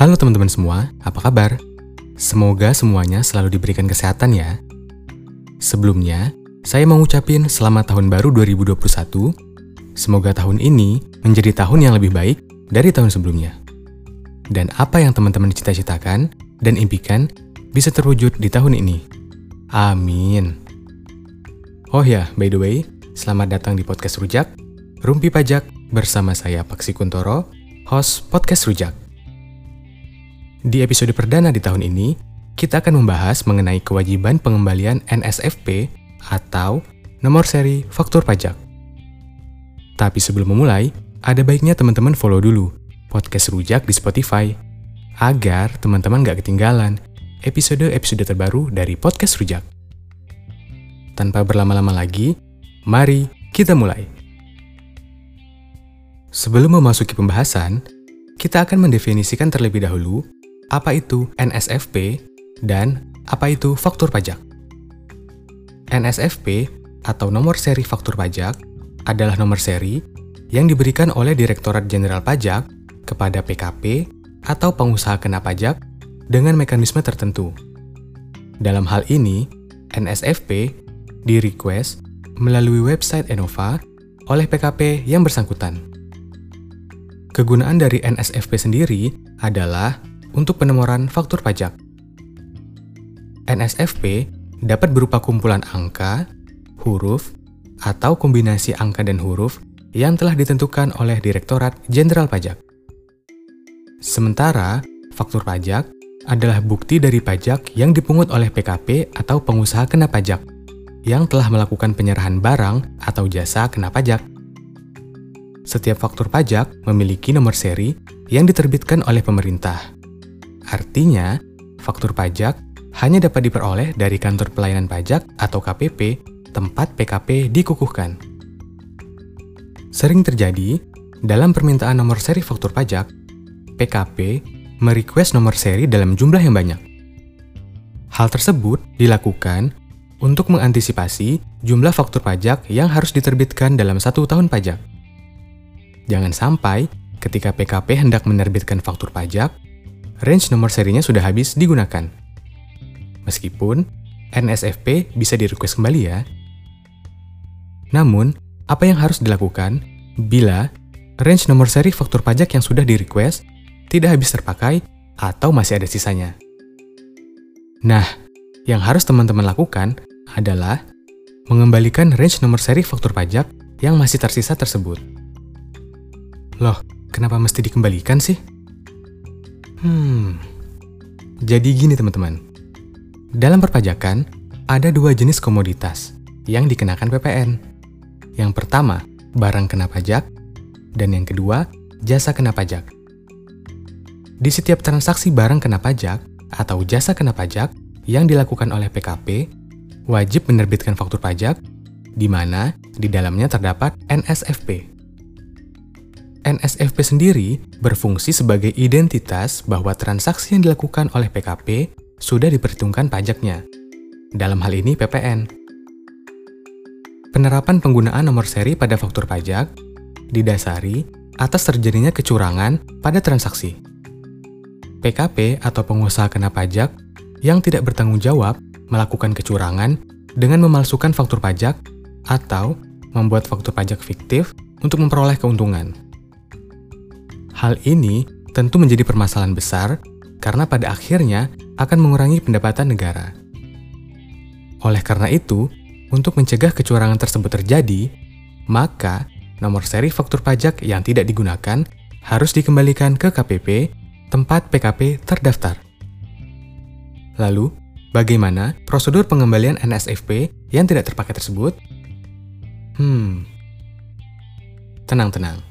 Halo teman-teman semua, apa kabar? Semoga semuanya selalu diberikan kesehatan ya. Sebelumnya, saya mau ngucapin selamat tahun baru 2021. Semoga tahun ini menjadi tahun yang lebih baik dari tahun sebelumnya. Dan apa yang teman-teman cita-citakan dan impikan bisa terwujud di tahun ini. Amin. Oh ya, by the way, selamat datang di Podcast Rujak, Rumpi Pajak bersama saya Paksi Kuntoro, host Podcast Rujak. Di episode perdana di tahun ini, kita akan membahas mengenai kewajiban pengembalian NSFP atau nomor seri faktur pajak. Tapi sebelum memulai, ada baiknya teman-teman follow dulu podcast Rujak di Spotify agar teman-teman gak ketinggalan episode-episode terbaru dari podcast Rujak. Tanpa berlama-lama lagi, mari kita mulai. Sebelum memasuki pembahasan, kita akan mendefinisikan terlebih dahulu apa itu NSFP dan apa itu faktur pajak. NSFP atau nomor seri faktur pajak adalah nomor seri yang diberikan oleh Direktorat Jenderal Pajak kepada PKP atau pengusaha kena pajak dengan mekanisme tertentu. Dalam hal ini, NSFP di-request melalui website Enova oleh PKP yang bersangkutan. Kegunaan dari NSFP sendiri adalah untuk penomoran faktur pajak. NSFP dapat berupa kumpulan angka, huruf, atau kombinasi angka dan huruf yang telah ditentukan oleh Direktorat Jenderal Pajak. Sementara, faktur pajak adalah bukti dari pajak yang dipungut oleh PKP atau pengusaha kena pajak yang telah melakukan penyerahan barang atau jasa kena pajak. Setiap faktur pajak memiliki nomor seri yang diterbitkan oleh pemerintah. Artinya, faktur pajak hanya dapat diperoleh dari kantor pelayanan pajak atau KPP tempat PKP dikukuhkan. Sering terjadi, dalam permintaan nomor seri faktur pajak, PKP merequest nomor seri dalam jumlah yang banyak. Hal tersebut dilakukan untuk mengantisipasi jumlah faktur pajak yang harus diterbitkan dalam satu tahun pajak. Jangan sampai ketika PKP hendak menerbitkan faktur pajak, range nomor serinya sudah habis digunakan. Meskipun NSFP bisa di-request kembali ya. Namun, apa yang harus dilakukan bila range nomor seri faktur pajak yang sudah di-request tidak habis terpakai atau masih ada sisanya? Nah, yang harus teman-teman lakukan adalah mengembalikan range nomor seri faktur pajak yang masih tersisa tersebut. Loh, kenapa mesti dikembalikan sih? Hmm, jadi gini teman-teman. Dalam perpajakan, ada dua jenis komoditas yang dikenakan PPN. Yang pertama, barang kena pajak, dan yang kedua, jasa kena pajak. Di setiap transaksi barang kena pajak atau jasa kena pajak yang dilakukan oleh PKP, wajib menerbitkan faktur pajak, di mana di dalamnya terdapat NSFP. NSFP sendiri berfungsi sebagai identitas bahwa transaksi yang dilakukan oleh PKP sudah diperhitungkan pajaknya. Dalam hal ini PPN. Penerapan penggunaan nomor seri pada faktur pajak didasari atas terjadinya kecurangan pada transaksi. PKP atau pengusaha kena pajak yang tidak bertanggung jawab melakukan kecurangan dengan memalsukan faktur pajak atau membuat faktur pajak fiktif untuk memperoleh keuntungan. Hal ini tentu menjadi permasalahan besar karena pada akhirnya akan mengurangi pendapatan negara. Oleh karena itu, untuk mencegah kecurangan tersebut terjadi, maka nomor seri faktur pajak yang tidak digunakan harus dikembalikan ke KPP tempat PKP terdaftar. Lalu, bagaimana prosedur pengembalian NSFP yang tidak terpakai tersebut? Hmm, tenang-tenang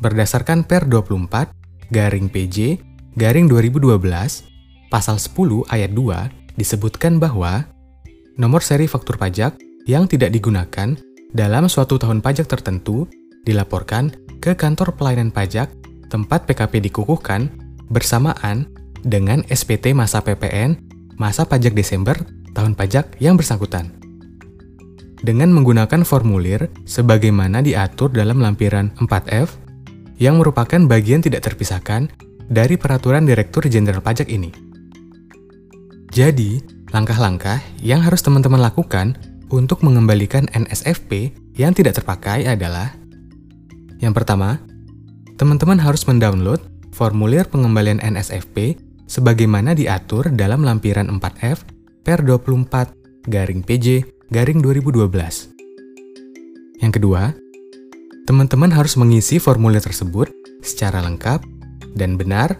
berdasarkan Per 24 garing PJ garing 2012 pasal 10 ayat 2 disebutkan bahwa nomor seri faktur pajak yang tidak digunakan dalam suatu tahun pajak tertentu dilaporkan ke kantor pelayanan pajak tempat PKP dikukuhkan bersamaan dengan SPT masa PPN masa pajak Desember tahun pajak yang bersangkutan. Dengan menggunakan formulir sebagaimana diatur dalam lampiran 4F yang merupakan bagian tidak terpisahkan dari Peraturan Direktur Jenderal Pajak ini. Jadi, langkah-langkah yang harus teman-teman lakukan untuk mengembalikan NSFP yang tidak terpakai adalah Yang pertama, teman-teman harus mendownload formulir pengembalian NSFP sebagaimana diatur dalam lampiran 4F per 24 garing PJ garing 2012. Yang kedua, teman-teman harus mengisi formulir tersebut secara lengkap dan benar,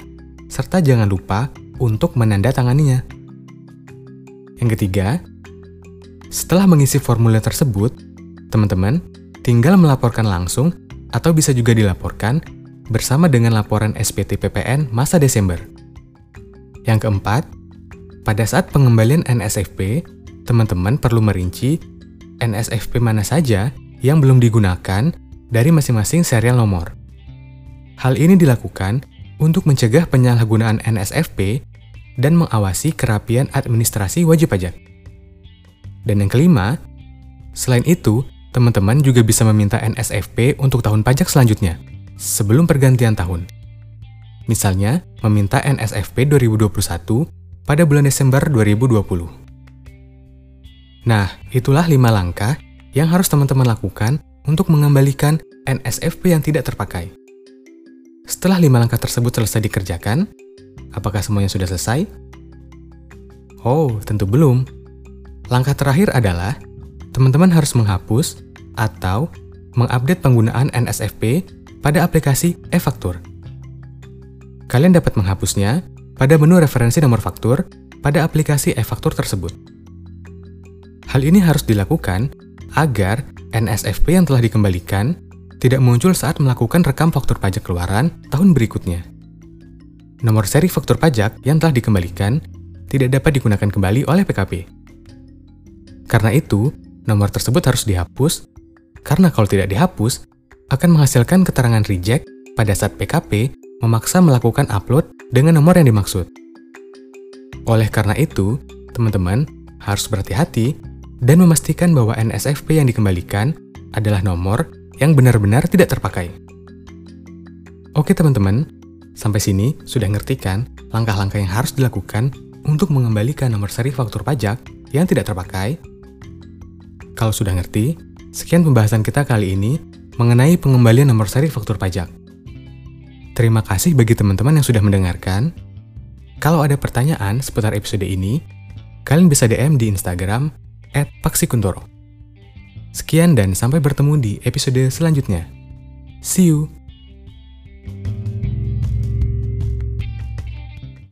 serta jangan lupa untuk menandatanganinya. Yang ketiga, setelah mengisi formulir tersebut, teman-teman tinggal melaporkan langsung atau bisa juga dilaporkan bersama dengan laporan SPT PPN masa Desember. Yang keempat, pada saat pengembalian NSFP, teman-teman perlu merinci NSFP mana saja yang belum digunakan dari masing-masing serial nomor. Hal ini dilakukan untuk mencegah penyalahgunaan NSFP dan mengawasi kerapian administrasi wajib pajak. Dan yang kelima, selain itu, teman-teman juga bisa meminta NSFP untuk tahun pajak selanjutnya sebelum pergantian tahun. Misalnya, meminta NSFP 2021 pada bulan Desember 2020. Nah, itulah lima langkah yang harus teman-teman lakukan untuk mengembalikan NSFP yang tidak terpakai. Setelah lima langkah tersebut selesai dikerjakan, apakah semuanya sudah selesai? Oh, tentu belum. Langkah terakhir adalah teman-teman harus menghapus atau mengupdate penggunaan NSFP pada aplikasi e-faktur. Kalian dapat menghapusnya pada menu referensi nomor faktur pada aplikasi e-faktur tersebut. Hal ini harus dilakukan agar NSFP yang telah dikembalikan tidak muncul saat melakukan rekam faktur pajak keluaran tahun berikutnya. Nomor seri faktur pajak yang telah dikembalikan tidak dapat digunakan kembali oleh PKP. Karena itu, nomor tersebut harus dihapus, karena kalau tidak dihapus, akan menghasilkan keterangan reject pada saat PKP memaksa melakukan upload dengan nomor yang dimaksud. Oleh karena itu, teman-teman harus berhati-hati dan memastikan bahwa NSFP yang dikembalikan adalah nomor yang benar-benar tidak terpakai. Oke teman-teman, sampai sini sudah ngerti kan langkah-langkah yang harus dilakukan untuk mengembalikan nomor seri faktur pajak yang tidak terpakai? Kalau sudah ngerti, sekian pembahasan kita kali ini mengenai pengembalian nomor seri faktur pajak. Terima kasih bagi teman-teman yang sudah mendengarkan. Kalau ada pertanyaan seputar episode ini, kalian bisa DM di Instagram @paksikuntoro. Sekian dan sampai bertemu di episode selanjutnya. See you.